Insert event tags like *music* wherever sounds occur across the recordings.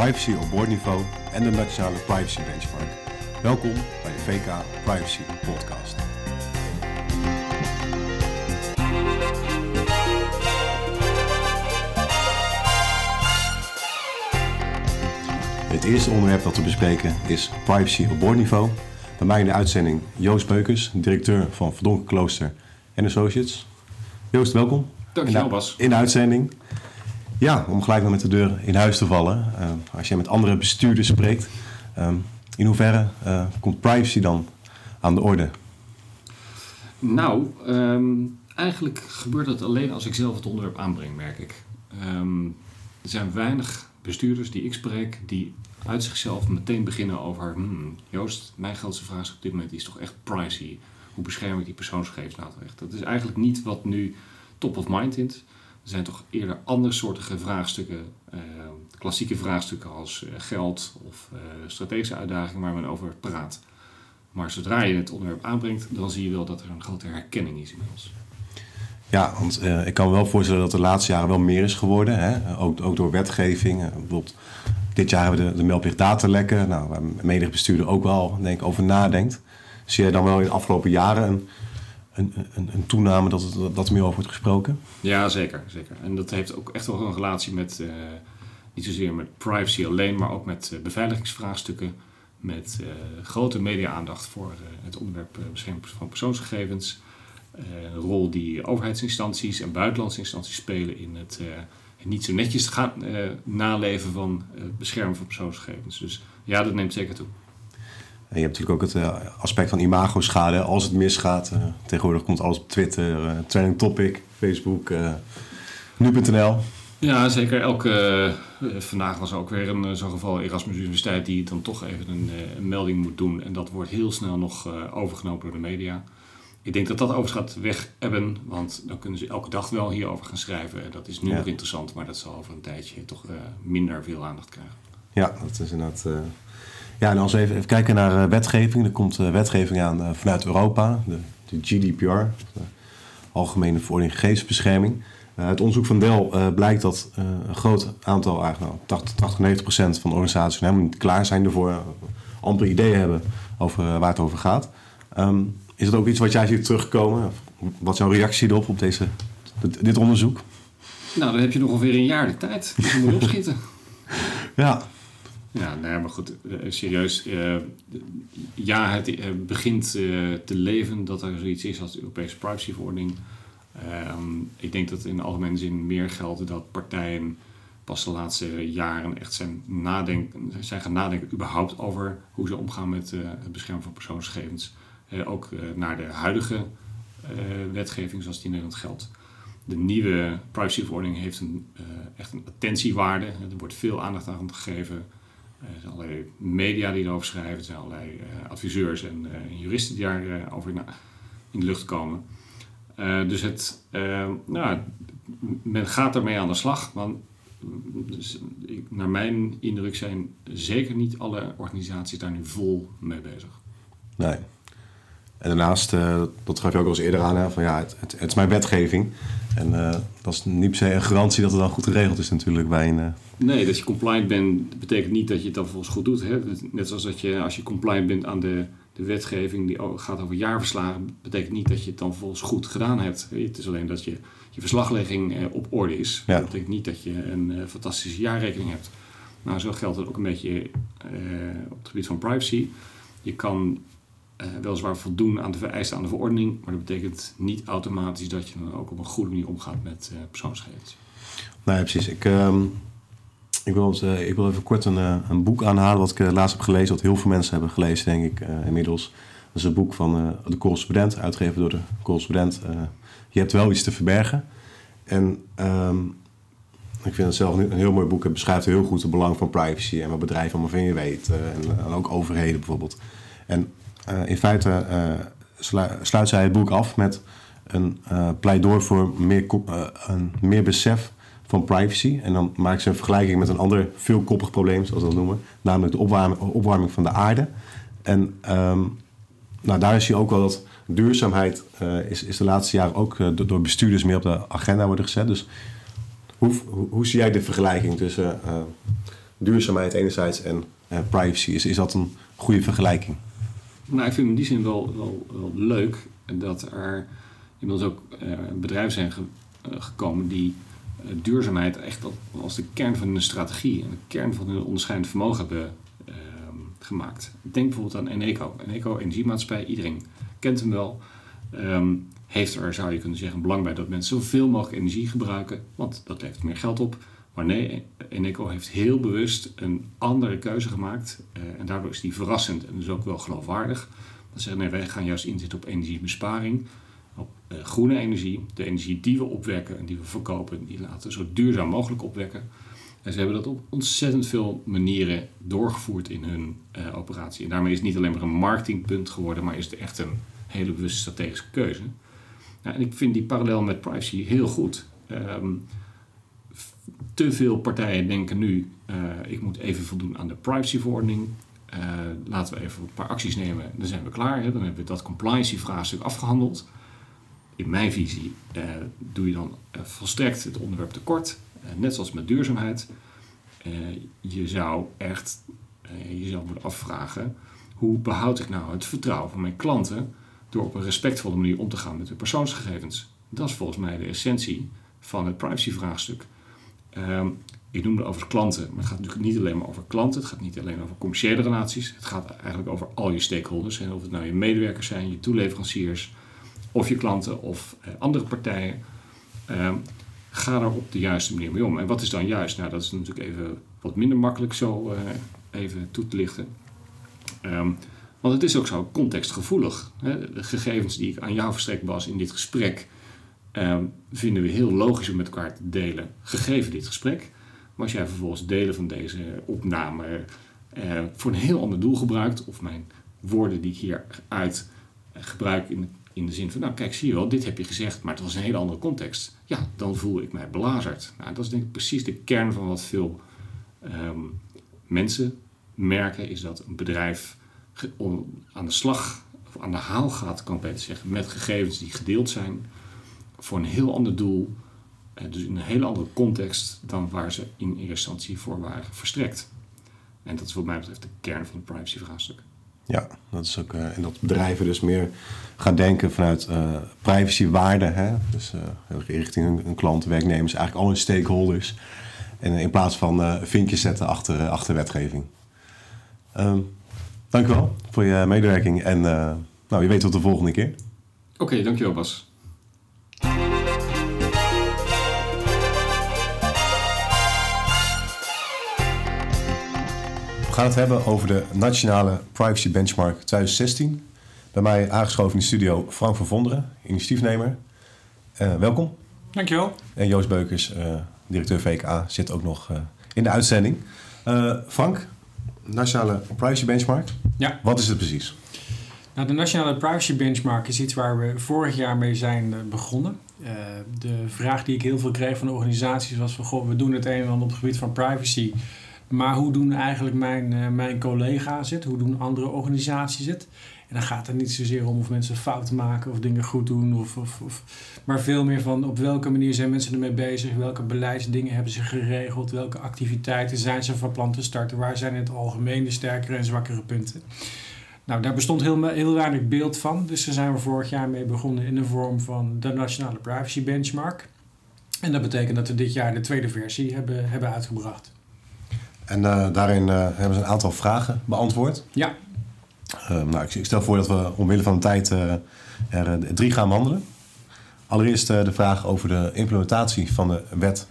privacy op boordniveau en de Nationale Privacy Benchmark. Welkom bij de VK Privacy Podcast. Het eerste onderwerp dat we bespreken is privacy op boordniveau. Bij mij in de uitzending Joost Beukers, directeur van Verdonken Klooster en Associates. Joost, welkom. Dankjewel Bas. In de uitzending. Ja, om gelijk maar met de deur in huis te vallen. Uh, als je met andere bestuurders spreekt, um, in hoeverre uh, komt privacy dan aan de orde? Nou, um, eigenlijk gebeurt dat alleen als ik zelf het onderwerp aanbreng, merk ik. Er zijn weinig bestuurders die ik spreek die uit zichzelf meteen beginnen over... Hmm, Joost, mijn grootste vraag op dit moment is toch echt privacy. Hoe bescherm ik die persoonsgegevens nou? Dat is eigenlijk niet wat nu top of mind is. Er zijn toch eerder andersoortige vraagstukken, uh, klassieke vraagstukken als uh, geld of uh, strategische uitdagingen waar men over praat. Maar zodra je het onderwerp aanbrengt, dan zie je wel dat er een grote herkenning is inmiddels. Ja, want ik kan me wel voorstellen dat de laatste jaren wel meer is geworden. Hè? Ook, ook door wetgeving. bijvoorbeeld dit jaar hebben we de, de meldplicht datalekken. Nou, waar menig bestuurder ook wel denk over nadenkt. Zie jij dan wel in de afgelopen jaren een een, een, een toename dat, het, dat er meer over wordt gesproken? Ja, zeker, zeker. En dat heeft ook echt wel een relatie met, uh, niet zozeer met privacy alleen, maar ook met uh, beveiligingsvraagstukken. Met uh, grote media-aandacht voor het onderwerp bescherming van persoonsgegevens. een rol die overheidsinstanties en buitenlandse instanties spelen in het niet zo netjes gaan naleven van het beschermen van persoonsgegevens. Dus ja, dat neemt zeker toe. En je hebt natuurlijk ook het uh, aspect van imago-schade. Als het misgaat, uh, tegenwoordig komt alles op Twitter, uh, trending topic, Facebook, nu.nl. Ja, zeker. Elke, vandaag was er ook weer een zo'n geval Erasmus Universiteit die dan toch even een, een, melding moet doen. En dat wordt heel snel nog overgenomen door de media. Ik denk dat dat overigens gaat weg hebben, want dan kunnen ze elke dag wel hierover gaan schrijven. Dat is nu nog interessant, maar dat zal over een tijdje toch minder veel aandacht krijgen. Ja, dat is inderdaad ja, en als we even, even kijken naar uh, wetgeving. Er komt uh, wetgeving aan uh, vanuit Europa, de, de GDPR, de Algemene Verordening Gegevensbescherming. uit onderzoek van Dell blijkt dat een groot aantal, eigenlijk nou, 80, 80, 90 procent van de organisaties helemaal niet klaar zijn ervoor, amper ideeën hebben over waar het over gaat. Um, is dat ook iets wat jij ziet terugkomen? Wat is jouw reactie erop op deze, dit, dit onderzoek? Nou, dan heb je nog ongeveer een jaar de tijd. Moet je opschieten. *laughs* ja, ja, nee, maar goed, eh, serieus. Uh, ja, het uh, begint te leven dat er zoiets is als de Europese privacyverordening. Ehm, ik denk dat in de algemene zin meer geldt dat partijen pas de laatste jaren echt zijn, nadenken, zijn gaan nadenken überhaupt over hoe ze omgaan met het beschermen van persoonsgegevens. ook naar de huidige wetgeving zoals die in Nederland geldt. De nieuwe privacyverordening heeft een, echt een attentiewaarde. Er wordt veel aandacht aan gegeven. Er zijn allerlei media die erover schrijven. Er zijn allerlei uh, adviseurs en uh, juristen die daarover uh, in de lucht komen. dus het, nou, men gaat ermee aan de slag. Want dus, ik, naar mijn indruk zijn zeker niet alle organisaties daar nu vol mee bezig. Nee. En daarnaast, dat gaf je ook al eens eerder aan, hè, van ja, het, het, het is mijn wetgeving. En uh, dat is niet per se een garantie dat het dan goed geregeld is natuurlijk bij een... Uh... Nee, dat je compliant bent betekent niet dat je het dan volgens goed doet. Hè? Net zoals dat je als je compliant bent aan de, de wetgeving die gaat over jaarverslagen... betekent niet dat je het dan volgens goed gedaan hebt. Het is alleen dat je, je verslaglegging uh, op orde is. Ja. Dat betekent niet dat je een fantastische jaarrekening hebt. Nou, zo geldt het ook een beetje op het gebied van privacy. Je kan uh, weliswaar voldoen aan de vereisten aan de verordening, maar dat betekent niet automatisch dat je dan ook op een goede manier omgaat met uh, persoonsgegevens. Nee, precies. Ik, uh, ik, wil, uh, ik wil even kort een, een boek aanhalen wat ik laatst heb gelezen, wat heel veel mensen hebben gelezen, denk ik, inmiddels. Dat is een boek van de correspondent, uitgegeven door de correspondent. je hebt wel iets te verbergen. En um, ik vind het zelf een heel mooi boek. Het beschrijft heel goed het belang van privacy en wat bedrijven allemaal van je weten. En, ook overheden bijvoorbeeld. En in feite uh, sluit zij het boek af met een uh, pleidooi voor meer, een meer besef van privacy. En dan maakt ze een vergelijking met een ander veelkoppig probleem, zoals we dat noemen. Namelijk de opwarming, opwarming van de aarde. En um, nou, daar zie je ook wel dat duurzaamheid is, is de laatste jaren ook door bestuurders meer op de agenda worden gezet. Dus hoe, hoe, hoe zie jij de vergelijking tussen duurzaamheid enerzijds en privacy. Is, is dat een goede vergelijking? Nou, ik vind in die zin wel, wel, wel leuk dat er inmiddels ook bedrijven zijn gekomen die duurzaamheid echt als de kern van hun strategie en de kern van hun onderscheidend vermogen hebben ehm, gemaakt. Denk bijvoorbeeld aan Eneco. Eneco, energiemaatschappij, iedereen kent hem wel. Ehm, heeft er, zou je kunnen zeggen, belang bij dat mensen zoveel mogelijk energie gebruiken, want dat levert meer geld op. Maar nee, Eneco heeft heel bewust een andere keuze gemaakt uh, en daardoor is die verrassend en dus ook wel geloofwaardig. Dat zeggen, nee, wij gaan juist inzetten op energiebesparing op uh, groene energie, de energie die we opwekken en die we verkopen, die laten we zo duurzaam mogelijk opwekken. En ze hebben dat op ontzettend veel manieren doorgevoerd in hun uh, operatie. En daarmee is het niet alleen maar een marketingpunt geworden, maar is het echt een hele bewuste strategische keuze. Nou, en ik vind die parallel met privacy heel goed. Um, te veel partijen denken nu, uh, ik moet even voldoen aan de privacyverordening. Uh, laten we even een paar acties nemen, dan zijn we klaar. Hè? Dan hebben we dat compliance vraagstuk afgehandeld in mijn visie eh, doe je dan volstrekt het onderwerp tekort. Net zoals met duurzaamheid. je zou echt jezelf moeten afvragen: hoe behoud ik nou het vertrouwen van mijn klanten door op een respectvolle manier om te gaan met hun persoonsgegevens? Dat is volgens mij de essentie van het privacyvraagstuk. Ehm, ik noemde over klanten, maar het gaat natuurlijk niet alleen maar over klanten. Het gaat niet alleen over commerciële relaties. Het gaat eigenlijk over al je stakeholders. of het nou je medewerkers zijn, je toeleveranciers, of je klanten of eh, andere partijen. Uh, ga er op de juiste manier mee om. En wat is dan juist? Nou, dat is natuurlijk even wat minder makkelijk zo uh, even toe te lichten. Um, want het is ook zo contextgevoelig. Hè? De gegevens die ik aan jou verstrekt was in dit gesprek, um, vinden we heel logisch om met elkaar te delen, gegeven dit gesprek. Maar als jij vervolgens delen van deze opname uh, voor een heel ander doel gebruikt, of mijn woorden die ik hier uit gebruik in in de zin van, nou kijk, zie je wel, dit heb je gezegd, maar het was een hele andere context. Ja, dan voel ik mij belazerd. Nou, dat is denk ik precies de kern van wat veel ehm, mensen merken, is dat een bedrijf aan de slag, of aan de haal gaat, kan ik beter zeggen, met gegevens die gedeeld zijn voor een heel ander doel. Eh, dus in een hele andere context dan waar ze in eerste instantie voor waren verstrekt. En dat is wat mij betreft de kern van het privacyvraagstuk. Ja, dat is ook uh, en dat bedrijven dus meer gaan denken vanuit uh, privacywaarde. Hè? Dus uh, richting hun, hun klanten, werknemers, eigenlijk al hun stakeholders. En in plaats van vinkjes zetten achter, achter wetgeving. Um, dank u wel voor je medewerking en nou, je weet tot de volgende keer. Oké, okay, dankjewel Bas. Gaan het hebben over de Nationale Privacy Benchmark 2016. Bij mij aangeschoven in de studio Frank van Vonderen, initiatiefnemer. Uh, welkom. Dankjewel. En Joost Beukers, uh, directeur VKA, zit ook nog uh, in de uitzending. Frank, Nationale Privacy Benchmark. Ja. Wat is het precies? Nou, de Nationale Privacy Benchmark is iets waar we vorig jaar mee zijn begonnen. de vraag die ik heel veel kreeg van de organisaties was van... Goh, we doen het een en ander op het gebied van privacy... Maar hoe doen eigenlijk mijn, uh, mijn collega's het? Hoe doen andere organisaties het? En dan gaat het niet zozeer om of mensen fouten maken of dingen goed doen. Of, of, of, maar veel meer van op welke manier zijn mensen ermee bezig? Welke beleidsdingen hebben ze geregeld? Welke activiteiten zijn ze van plan te starten? Waar zijn in het algemeen de sterkere en zwakkere punten? Nou, daar bestond heel, heel weinig beeld van. Dus daar zijn we vorig jaar mee begonnen in de vorm van de Nationale Privacy Benchmark. En dat betekent dat we dit jaar de tweede versie hebben, hebben uitgebracht. En uh, daarin uh, hebben ze een aantal vragen beantwoord. Ja. Uh, nou, ik, stel voor dat we omwille van de tijd er drie gaan behandelen. Allereerst de vraag over de implementatie van de wet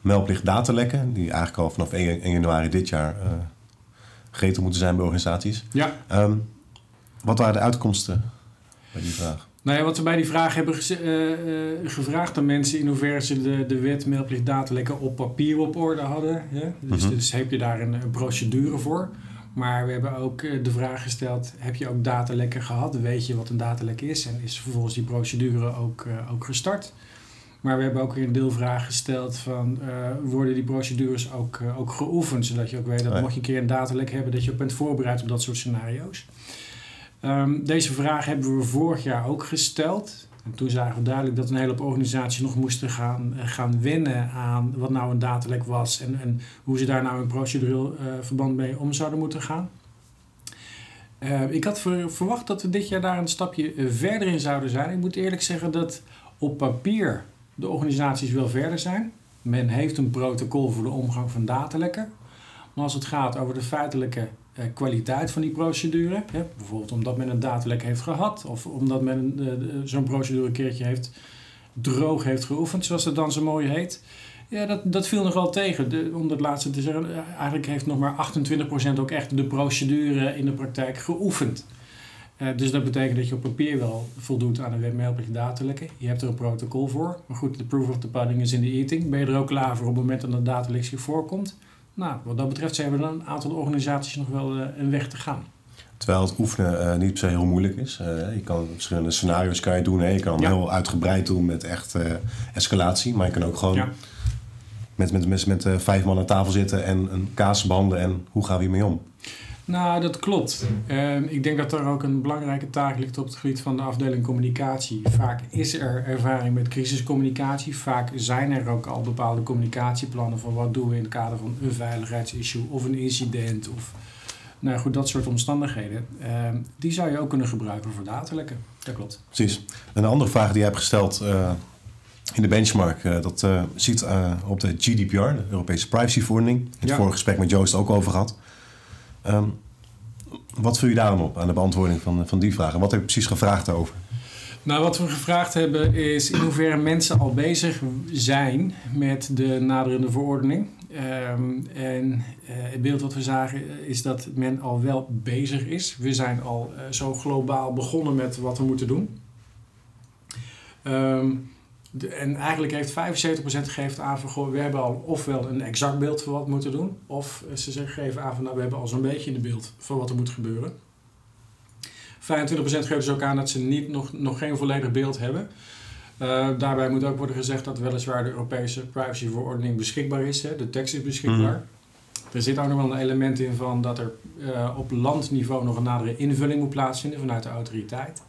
meldplicht datalekken. Die eigenlijk al vanaf 1, 1 januari dit jaar gegeten moeten zijn bij organisaties. Ja. Um, wat waren de uitkomsten bij die vraag? Nou ja, wat we bij die vraag hebben uh, uh, gevraagd aan mensen in hoeverre ze de, de wet meldplicht datalekken op papier op orde hadden. Ja? Dus, mm -hmm. dus, heb je daar een, een, procedure voor. Maar we hebben ook uh, de vraag gesteld, heb je ook datalekken gehad? Weet je wat een datalek is? En is vervolgens die procedure ook, ook gestart? Maar we hebben ook een deelvraag gesteld van, worden die procedures ook, ook geoefend? Zodat je ook weet dat mocht je een keer een datalek hebben, dat je ook bent voorbereid op dat soort scenario's. Um, deze vraag hebben we vorig jaar ook gesteld. En toen zagen we duidelijk dat een hele hoop organisaties nog moesten gaan, eh, gaan wennen aan wat nou een datalek was en, en hoe ze daar nou in procedureel uh, verband mee om zouden moeten gaan. Uh, ik had ver, verwacht dat we dit jaar daar een stapje verder in zouden zijn. Ik moet eerlijk zeggen dat op papier de organisaties wel verder zijn. Men heeft een protocol voor de omgang van datalekken. Maar als het gaat over de feitelijke kwaliteit van die procedure, bijvoorbeeld omdat men een datalek heeft gehad of omdat men uh, zo'n procedure een keertje heeft droog heeft geoefend, zoals het dan zo mooi heet. Ja, dat, dat viel nog wel tegen. Om dat laatste te zeggen, eh, eigenlijk heeft nog maar 28% ook echt de procedure in de praktijk geoefend. Dus dat betekent dat je op papier wel voldoet aan een webmailbericht datalekken. Je hebt er een protocol voor. Maar goed, de proof of the pudding is in de eating. Ben je er ook klaar voor op het moment dat een datalek zich voorkomt? Nou, wat dat betreft zijn er dan een aantal organisaties nog wel uh, een weg te gaan. Terwijl het oefenen uh, niet per se heel moeilijk is. Uh, je kan verschillende scenario's kan je doen. Hè? Je kan ja. heel uitgebreid doen met echt escalatie. Maar je kan ook gewoon ja. met, met, met, met vijf man aan tafel zitten en een kaas behandelen. En hoe gaan we hiermee om? Nou, dat klopt. Uh, ik denk dat er ook een belangrijke taak ligt op het gebied van de afdeling communicatie. Vaak is er ervaring met crisiscommunicatie. Vaak zijn er ook al bepaalde communicatieplannen van wat doen we in het kader van een veiligheidsissue of een incident of nou goed, dat soort omstandigheden. Uh, die zou je ook kunnen gebruiken voor datalekken. Dat klopt. Precies. Een andere vraag die je hebt gesteld uh, in de benchmark, uh, dat uh, ziet op de GDPR, de Europese privacyverordening. In het ja. vorige gesprek met Joost ook over gehad. Um, wat vul je daarom op aan de beantwoording van, van die vragen? Wat heb je precies gevraagd daarover? Nou, wat we gevraagd hebben is in hoeverre mensen al bezig zijn met de naderende verordening. Um, en uh, het beeld wat we zagen is dat men al wel bezig is. We zijn al uh, zo globaal begonnen met wat we moeten doen. Um, de, en eigenlijk heeft 75% gegeven aan van goh, we hebben al ofwel een exact beeld van wat we moeten doen, of ze geven aan van nou, we hebben al zo'n beetje de beeld van wat er moet gebeuren. 25% geeft dus ook aan dat ze niet, nog, nog geen volledig beeld hebben. Uh, daarbij moet ook worden gezegd dat weliswaar de Europese privacyverordening beschikbaar is. Hè. De tekst is beschikbaar. Mm. Er zit ook nog wel een element in van dat er uh, op landniveau nog een nadere invulling moet plaatsvinden vanuit de autoriteit.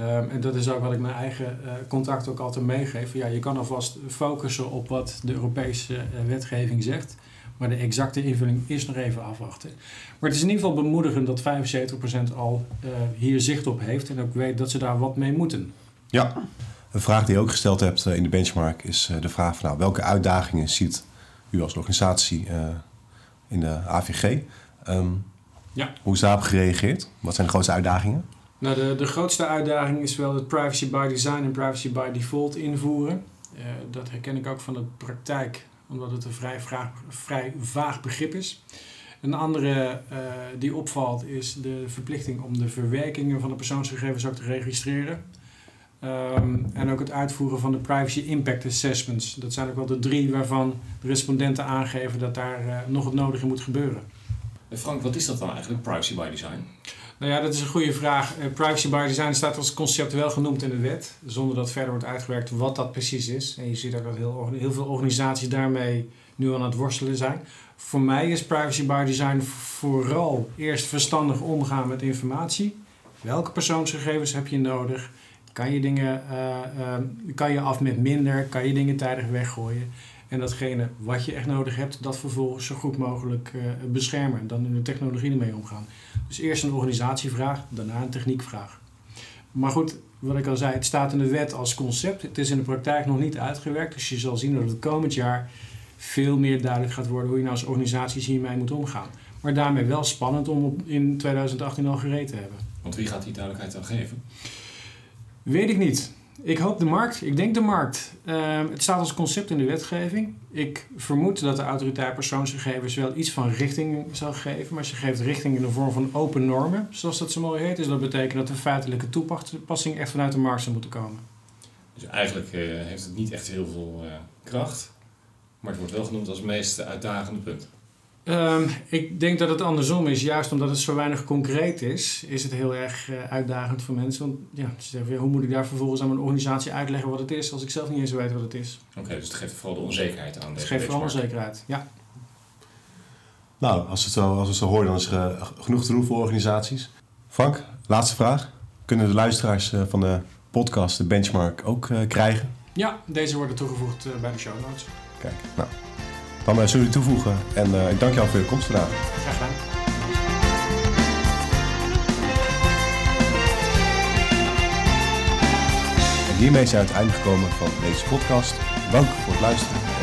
Um, en dat is ook wat ik mijn eigen uh, contact ook altijd meegeef. Ja, je kan alvast focussen op wat de Europese uh, wetgeving zegt. Maar de exacte invulling is nog even afwachten. Maar het is in ieder geval bemoedigend dat 75% al uh, hier zicht op heeft. En ook weet dat ze daar wat mee moeten. Ja, een vraag die je ook gesteld hebt in de benchmark is de vraag van nou, welke uitdagingen ziet u als organisatie in de AVG? Um, ja. Hoe is daarop gereageerd? Wat zijn de grootste uitdagingen? Nou, de, de grootste uitdaging is wel het privacy by design en privacy by default invoeren. Uh, dat herken ik ook van de praktijk, omdat het een vrij, vrij vaag begrip is. Een andere uh, die opvalt is de verplichting om de verwerkingen van de persoonsgegevens ook te registreren. Um, en ook het uitvoeren van de privacy impact assessments. Dat zijn ook wel de drie waarvan de respondenten aangeven dat daar uh, nog het nodige moet gebeuren. Frank, wat is dat dan eigenlijk, privacy by design? Nou ja, dat is een goede vraag. Uh, privacy by design staat als concept wel genoemd in de wet, zonder dat verder wordt uitgewerkt wat dat precies is. En je ziet ook dat heel, heel veel organisaties daarmee nu aan het worstelen zijn. Voor mij is privacy by design vooral eerst verstandig omgaan met informatie. Welke persoonsgegevens heb je nodig? Kan je dingen uh, uh, kan je af met minder? Kan je dingen tijdig weggooien? En datgene wat je echt nodig hebt, dat vervolgens zo goed mogelijk uh, beschermen. En dan in de technologie ermee omgaan. Dus eerst een organisatievraag, daarna een techniekvraag. Maar goed, wat ik al zei, het staat in de wet als concept. Het is in de praktijk nog niet uitgewerkt. Dus je zal zien dat het komend jaar veel meer duidelijk gaat worden hoe je nou als organisaties hiermee moet omgaan. Maar daarmee wel spannend om in 2018 al gereed te hebben. Want wie gaat die duidelijkheid dan geven? Weet ik niet. Ik hoop de markt. Ik denk de markt. Uh, het staat als concept in de wetgeving. Ik vermoed dat de autoriteit persoonsgegevens wel iets van richting zal geven. Maar ze geeft richting in de vorm van open normen, zoals dat zo mooi heet. Dus dat betekent dat de feitelijke toepassing echt vanuit de markt zou moeten komen. Dus eigenlijk uh, heeft het niet echt heel veel uh, kracht. Maar het wordt wel genoemd als het meest uitdagende punt. Um, ik denk dat het andersom is. Juist omdat het zo weinig concreet is, is het heel erg uh, uitdagend voor mensen. Want ja, ze zeggen, hoe moet ik daar vervolgens aan mijn organisatie uitleggen wat het is, als ik zelf niet eens weet wat het is. Oké, okay, dus het geeft vooral de onzekerheid aan. Het geeft vooral onzekerheid, ja. Nou, als we het zo, als we het zo horen, dan is er uh, genoeg te doen voor organisaties. Frank, laatste vraag. Kunnen de luisteraars uh, van de podcast, de benchmark, ook eh, krijgen. Ja, deze worden toegevoegd eh, bij de show notes. Kijk, nou. Dan uh, zullen we toevoegen. En ik dank jou voor je komst vandaag. Graag gedaan. En hiermee zijn we aan het einde gekomen van deze podcast. Dank voor het luisteren